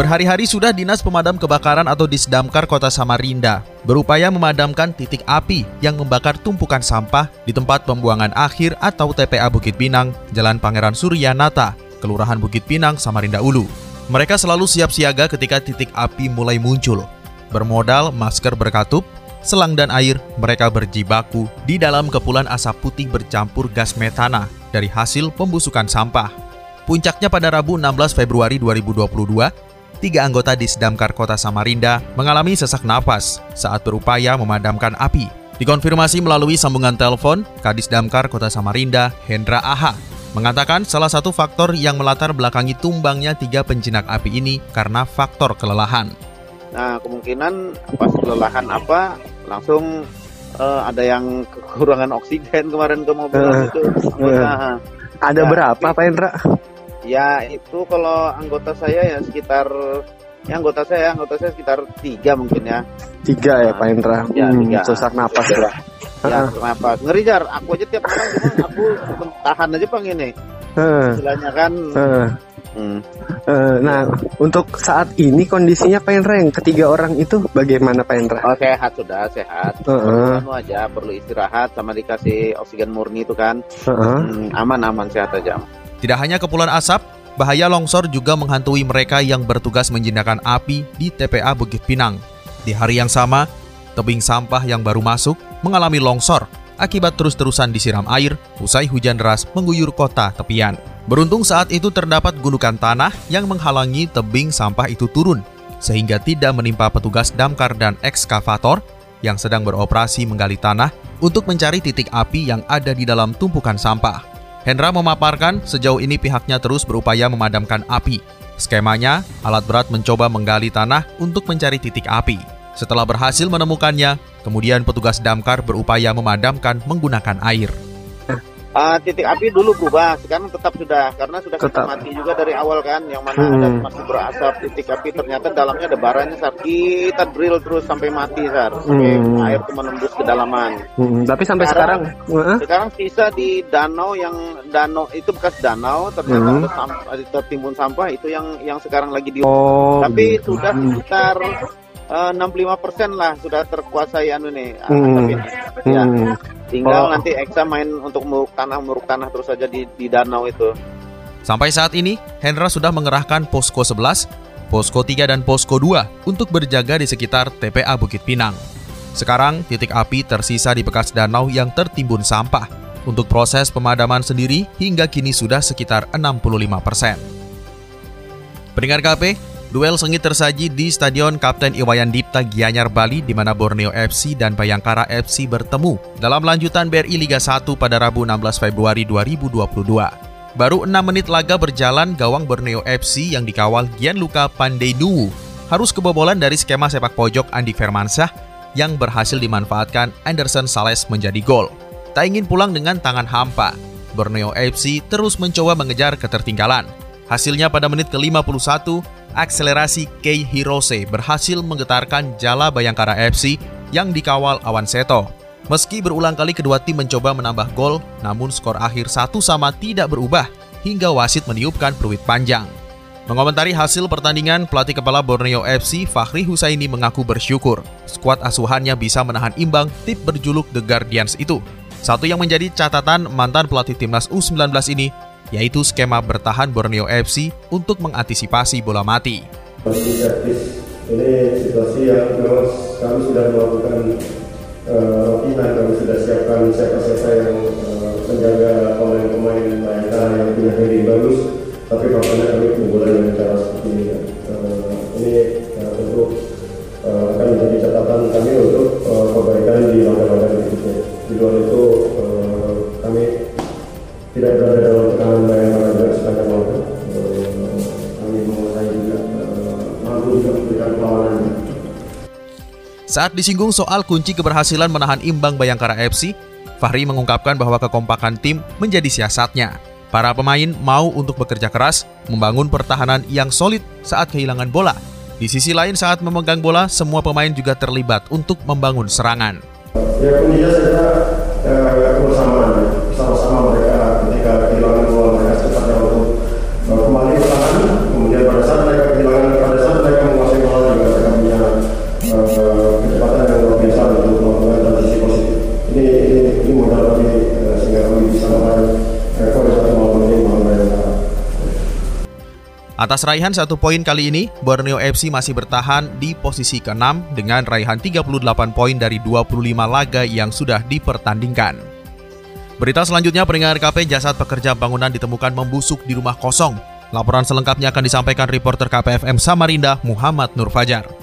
Berhari-hari sudah Dinas Pemadam Kebakaran atau Disdamkar Kota Samarinda berupaya memadamkan titik api yang membakar tumpukan sampah di tempat pembuangan akhir atau TPA Bukit Pinang, Jalan Pangeran Surya Nata, Kelurahan Bukit Pinang, Samarinda Ulu. Mereka selalu siap siaga ketika titik api mulai muncul. Bermodal masker berkatup, selang dan air, mereka berjibaku di dalam kepulan asap putih bercampur gas metana dari hasil pembusukan sampah. Puncaknya pada Rabu 16 Februari 2022, tiga anggota di Sedamkar Kota Samarinda mengalami sesak napas saat berupaya memadamkan api. Dikonfirmasi melalui sambungan telepon, Kadis Damkar Kota Samarinda, Hendra Aha, mengatakan salah satu faktor yang melatar belakangi tumbangnya tiga penjinak api ini karena faktor kelelahan. Nah, kemungkinan pas kelelahan apa, langsung uh, ada yang kekurangan oksigen kemarin ke mobil uh, itu. Uh, ada ya, berapa Pak Hendra? Ya itu kalau anggota saya ya sekitar ya anggota saya anggota saya sekitar tiga mungkin ya. Tiga ya Pak Indra. Ya, hmm, tiga. Sesak napas ya. Ya, napas. Ngeri jar. Aku aja tiap malam cuma aku tahan aja pang ini. Istilahnya kan. Hmm. Uh, nah, untuk saat ini kondisinya Pak Indra yang ketiga orang itu bagaimana Pak Indra? Oh, sehat sudah, sehat. Uh -uh. Perlu aja, perlu istirahat sama dikasih oksigen murni itu kan. Uh -uh. Hmm, aman aman sehat aja. Tidak hanya kepulan asap, bahaya longsor juga menghantui mereka yang bertugas menjinakkan api di TPA Bukit Pinang. Di hari yang sama, tebing sampah yang baru masuk mengalami longsor akibat terus-terusan disiram air usai hujan deras mengguyur kota tepian. Beruntung saat itu terdapat gundukan tanah yang menghalangi tebing sampah itu turun, sehingga tidak menimpa petugas damkar dan ekskavator yang sedang beroperasi menggali tanah untuk mencari titik api yang ada di dalam tumpukan sampah. Hendra memaparkan sejauh ini pihaknya terus berupaya memadamkan api. Skemanya, alat berat mencoba menggali tanah untuk mencari titik api. Setelah berhasil menemukannya, kemudian petugas damkar berupaya memadamkan menggunakan air. Uh, titik api dulu berubah, sekarang tetap sudah karena sudah tetap. mati juga dari awal kan, yang mana hmm. ada masih berasap titik api ternyata dalamnya ada baranya saat kita drill terus sampai mati sar, sampai hmm. air itu menembus kedalaman. Hmm. Tapi sampai sekarang, sekarang, sekarang sisa di danau yang danau itu bekas danau ternyata hmm. sampah, tertimbun sampah itu yang yang sekarang lagi di. Oh, tapi gitu. sudah sekitar uh, 65 persen lah sudah terkuasai anu nih. Hmm. Tapi, ya. Tinggal oh. nanti Eksa main untuk muruk tanah, muruk tanah terus saja di, di danau itu. Sampai saat ini, Hendra sudah mengerahkan posko 11, posko 3 dan posko 2 untuk berjaga di sekitar TPA Bukit Pinang. Sekarang, titik api tersisa di bekas danau yang tertimbun sampah. Untuk proses pemadaman sendiri hingga kini sudah sekitar 65 persen. Pendengar KP, Duel sengit tersaji di Stadion Kapten Iwayan Dipta Gianyar Bali di mana Borneo FC dan Bayangkara FC bertemu dalam lanjutan BRI Liga 1 pada Rabu 16 Februari 2022. Baru 6 menit laga berjalan gawang Borneo FC yang dikawal Gianluca Pandeinuwu harus kebobolan dari skema sepak pojok Andi Firmansyah yang berhasil dimanfaatkan Anderson Sales menjadi gol. Tak ingin pulang dengan tangan hampa, Borneo FC terus mencoba mengejar ketertinggalan. Hasilnya pada menit ke-51, akselerasi Kei Hirose berhasil menggetarkan jala Bayangkara FC yang dikawal Awan Seto. Meski berulang kali kedua tim mencoba menambah gol, namun skor akhir satu sama tidak berubah hingga wasit meniupkan peluit panjang. Mengomentari hasil pertandingan, pelatih kepala Borneo FC Fahri Husaini mengaku bersyukur skuad asuhannya bisa menahan imbang tip berjuluk The Guardians itu. Satu yang menjadi catatan mantan pelatih timnas U19 ini yaitu skema bertahan Borneo FC untuk mengantisipasi bola mati. Ini situasi yang memang kami sudah melakukan uh, kami sudah siapkan siapa-siapa yang uh, menjaga pemain-pemain Bayangkara yang punya heading bagus, tapi faktanya kami kebobolan dengan cara seperti ini. Uh, ini uh, uh, akan menjadi catatan kami untuk uh, perbaikan di langkah-langkah berikutnya. Di luar itu uh, kami tidak berada dalam tekanan juga sepanjang waktu. Kami menguasai juga mampu juga memberikan perlawanan. Saat disinggung soal kunci keberhasilan menahan imbang Bayangkara FC, Fahri mengungkapkan bahwa kekompakan tim menjadi siasatnya. Para pemain mau untuk bekerja keras, membangun pertahanan yang solid saat kehilangan bola. Di sisi lain saat memegang bola, semua pemain juga terlibat untuk membangun serangan. Ya kuncinya saya kira ya, kebersamaan, kecepatan yang luar biasa untuk melakukan transisi positif. Ini ini, ini modal kami uh, sehingga kami bisa meraih rekor satu malam ini Bayangkara. Atas raihan satu poin kali ini, Borneo FC masih bertahan di posisi ke-6 dengan raihan 38 poin dari 25 laga yang sudah dipertandingkan. Berita selanjutnya, peringatan KP jasad pekerja bangunan ditemukan membusuk di rumah kosong. Laporan selengkapnya akan disampaikan reporter KPFM Samarinda, Muhammad Nur Fajar.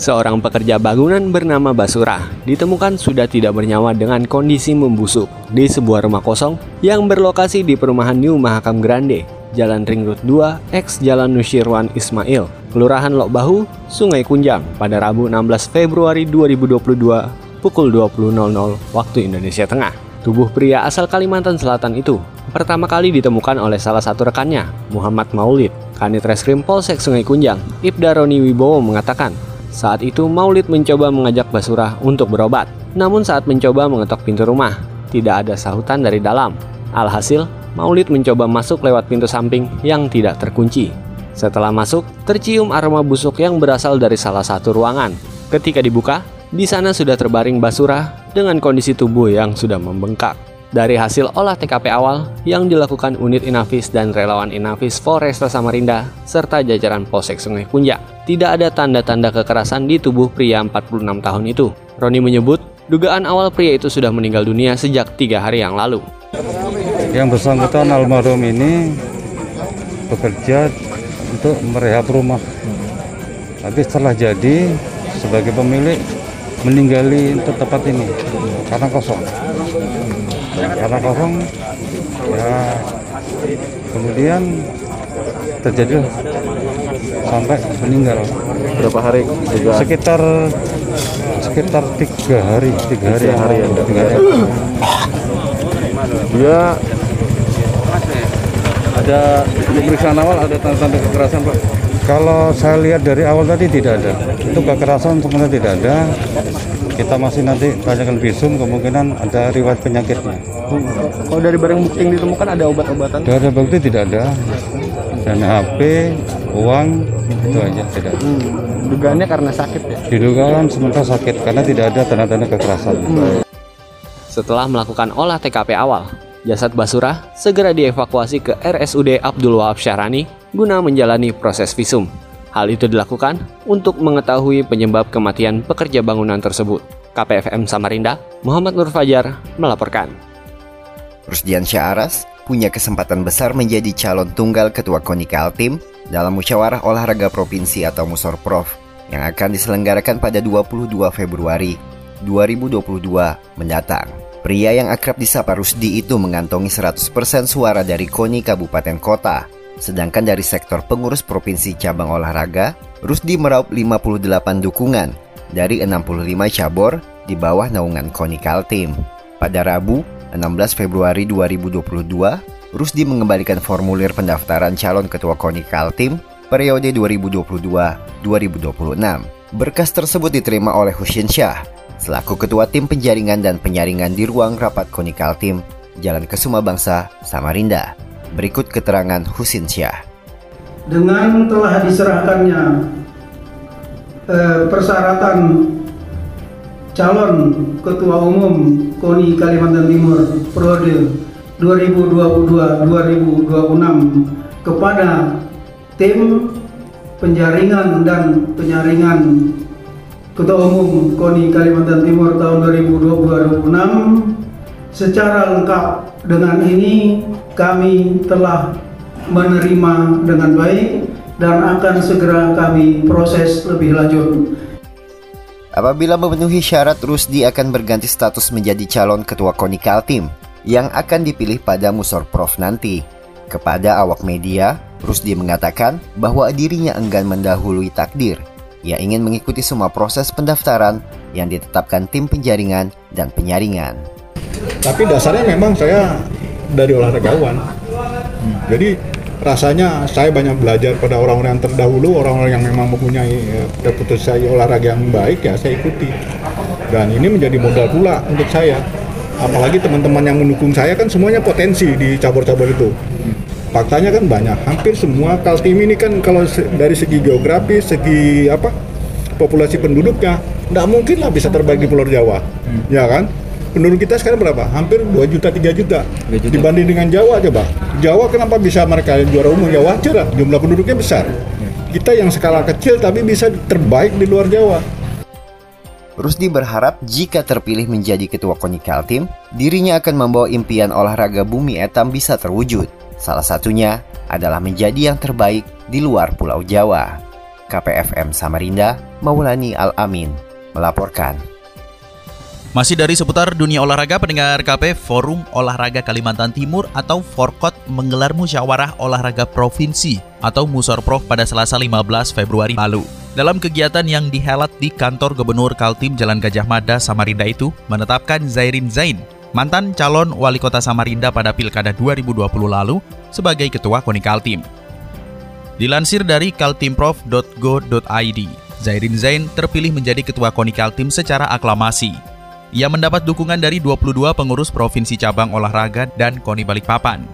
Seorang pekerja bangunan bernama Basura ditemukan sudah tidak bernyawa dengan kondisi membusuk di sebuah rumah kosong yang berlokasi di perumahan New Mahakam Grande, Jalan Ring Road 2, X Jalan Nusyirwan Ismail, Kelurahan Lok Bahu, Sungai Kunjang pada Rabu 16 Februari 2022 pukul 20.00 waktu Indonesia Tengah. Tubuh pria asal Kalimantan Selatan itu pertama kali ditemukan oleh salah satu rekannya, Muhammad Maulid. Kanit Reskrim Polsek Sungai Kunjang, Ibda Roni Wibowo mengatakan, saat itu Maulid mencoba mengajak Basura untuk berobat. Namun saat mencoba mengetok pintu rumah, tidak ada sahutan dari dalam. Alhasil, Maulid mencoba masuk lewat pintu samping yang tidak terkunci. Setelah masuk, tercium aroma busuk yang berasal dari salah satu ruangan. Ketika dibuka, di sana sudah terbaring Basura dengan kondisi tubuh yang sudah membengkak. Dari hasil olah TKP awal yang dilakukan unit Inafis dan relawan Inafis Foresta Samarinda serta jajaran Polsek Sungai Kunjang, tidak ada tanda-tanda kekerasan di tubuh pria 46 tahun itu. Roni menyebut, dugaan awal pria itu sudah meninggal dunia sejak tiga hari yang lalu. Yang bersangkutan almarhum ini bekerja untuk merehab rumah. Tapi setelah jadi sebagai pemilik meninggali tempat ini karena kosong. Karena kosong ya kemudian terjadi sampai meninggal. Berapa hari juga? Sekitar sekitar tiga hari tiga hari. Tiga hari yang ya. tiga hari. dia ada pemeriksaan awal ada tanda-tanda kekerasan pak? Kalau saya lihat dari awal tadi tidak ada. Itu kekerasan sebenarnya tidak ada kita masih nanti tanyakan visum kemungkinan ada riwayat penyakitnya Kalau dari barang bukti yang ditemukan ada obat-obatan? ada bukti tidak ada dan HP uang itu aja tidak ada. Dugaannya karena sakit ya? diduga kan sementara sakit karena tidak ada tanda-tanda kekerasan Setelah melakukan olah TKP awal, jasad Basura segera dievakuasi ke RSUD Abdul Wahab Syahrani guna menjalani proses visum. Hal itu dilakukan untuk mengetahui penyebab kematian pekerja bangunan tersebut. KPFM Samarinda, Muhammad Nur Fajar melaporkan. Rusdian Syahras punya kesempatan besar menjadi calon tunggal ketua KONI Kaltim dalam musyawarah olahraga provinsi atau Musorprov yang akan diselenggarakan pada 22 Februari 2022 mendatang. Pria yang akrab disapa Rusdi itu mengantongi 100% suara dari KONI Kabupaten Kota. Sedangkan dari sektor pengurus provinsi cabang olahraga, Rusdi meraup 58 dukungan dari 65 cabur di bawah naungan KONI Kaltim. Pada Rabu, 16 Februari 2022, Rusdi mengembalikan formulir pendaftaran calon ketua KONI Kaltim periode 2022-2026. Berkas tersebut diterima oleh Husin Syah selaku ketua tim penjaringan dan penyaringan di ruang rapat KONI Kaltim, Jalan Kesuma Bangsa, Samarinda. Berikut keterangan Husin Syah. dengan telah diserahkannya eh, persyaratan calon ketua umum KONI Kalimantan Timur periode 2022-2026 kepada tim penjaringan dan penyaringan ketua umum KONI Kalimantan Timur tahun 2022-2026 secara lengkap dengan ini kami telah menerima dengan baik dan akan segera kami proses lebih lanjut. Apabila memenuhi syarat, Rusdi akan berganti status menjadi calon ketua KONI Kaltim yang akan dipilih pada Musor Prof nanti. Kepada awak media, Rusdi mengatakan bahwa dirinya enggan mendahului takdir. Ia ingin mengikuti semua proses pendaftaran yang ditetapkan tim penjaringan dan penyaringan. Tapi dasarnya memang saya dari olahragawan. Jadi rasanya saya banyak belajar pada orang-orang yang terdahulu, orang-orang yang memang mempunyai reputasi olahraga yang baik ya saya ikuti. Dan ini menjadi modal pula untuk saya. Apalagi teman-teman yang mendukung saya kan semuanya potensi di cabur-cabur itu faktanya kan banyak hampir semua Kaltim ini kan kalau dari segi geografi segi apa populasi penduduknya tidak mungkin lah bisa terbagi Pulau Jawa ya kan penduduk kita sekarang berapa hampir 2 juta 3 juta, 3 juta. dibanding dengan Jawa coba Jawa kenapa bisa mereka juara umum ya wajar lah jumlah penduduknya besar hmm. kita yang skala kecil tapi bisa terbaik di luar Jawa Rusdi berharap jika terpilih menjadi ketua KONI Kaltim, dirinya akan membawa impian olahraga bumi etam bisa terwujud. Salah satunya adalah menjadi yang terbaik di luar Pulau Jawa. KPFM Samarinda, Maulani Al-Amin, melaporkan. Masih dari seputar dunia olahraga, pendengar KP Forum Olahraga Kalimantan Timur atau Forkot menggelar musyawarah olahraga provinsi atau Musorprof pada Selasa 15 Februari lalu. Dalam kegiatan yang dihelat di kantor Gubernur Kaltim Jalan Gajah Mada, Samarinda itu, menetapkan Zairin Zain mantan calon wali kota Samarinda pada Pilkada 2020 lalu sebagai ketua KONI Kaltim. Dilansir dari kaltimprof.go.id, Zairin Zain terpilih menjadi ketua KONI Kaltim secara aklamasi. Ia mendapat dukungan dari 22 pengurus provinsi cabang olahraga dan KONI Balikpapan.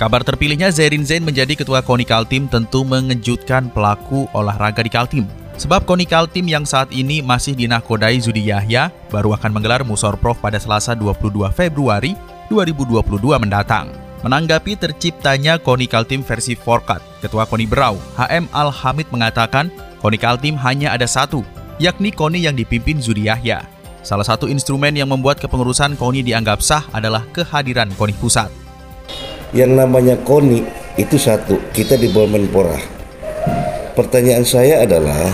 Kabar terpilihnya Zairin Zain menjadi ketua KONI Kaltim tentu mengejutkan pelaku olahraga di Kaltim. Sebab konikal tim yang saat ini masih dinakodai Zudi Yahya baru akan menggelar Musorprof pada Selasa 22 Februari 2022 mendatang. Menanggapi terciptanya konikal tim versi Forkat, Ketua Koni Berau, HM Al-Hamid mengatakan konikal tim hanya ada satu, yakni Koni yang dipimpin Zudi Yahya. Salah satu instrumen yang membuat kepengurusan Koni dianggap sah adalah kehadiran Koni Pusat. Yang namanya Koni itu satu, kita di bawah Menpora. Pertanyaan saya adalah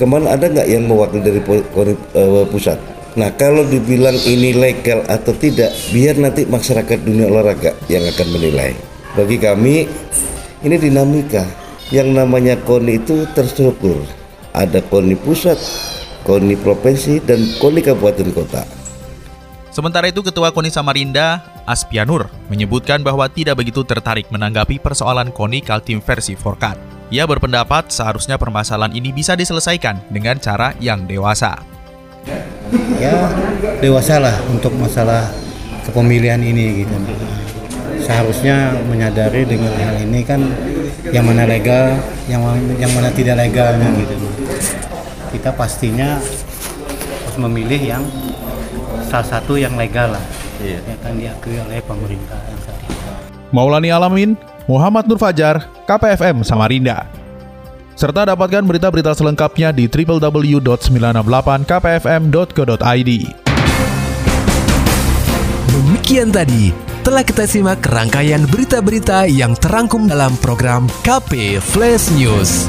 ke mana ada nggak yang mewakili dari uh, pusat? Nah kalau dibilang ini legal atau tidak, biar nanti masyarakat dunia olahraga yang akan menilai. Bagi kami ini dinamika. Yang namanya KONI itu terstruktur. Ada KONI pusat, KONI provinsi, dan KONI kabupaten kota. Sementara itu Ketua KONI Samarinda, Aspianur, menyebutkan bahwa tidak begitu tertarik menanggapi persoalan KONI Kaltim versi Forkat. Ia berpendapat seharusnya permasalahan ini bisa diselesaikan dengan cara yang dewasa. Ya, dewasa lah untuk masalah kepemilihan ini gitu. Seharusnya menyadari dengan hal ini kan yang mana legal, yang yang mana tidak legalnya gitu. Kita pastinya harus memilih yang salah satu yang legal lah. Iya. Yang akan diakui oleh pemerintah yang saat ini. Maulani Alamin, Muhammad Nur Fajar, KPFM Samarinda. Serta dapatkan berita-berita selengkapnya di www.968kpfm.co.id. Demikian tadi telah kita simak rangkaian berita-berita yang terangkum dalam program KP Flash News.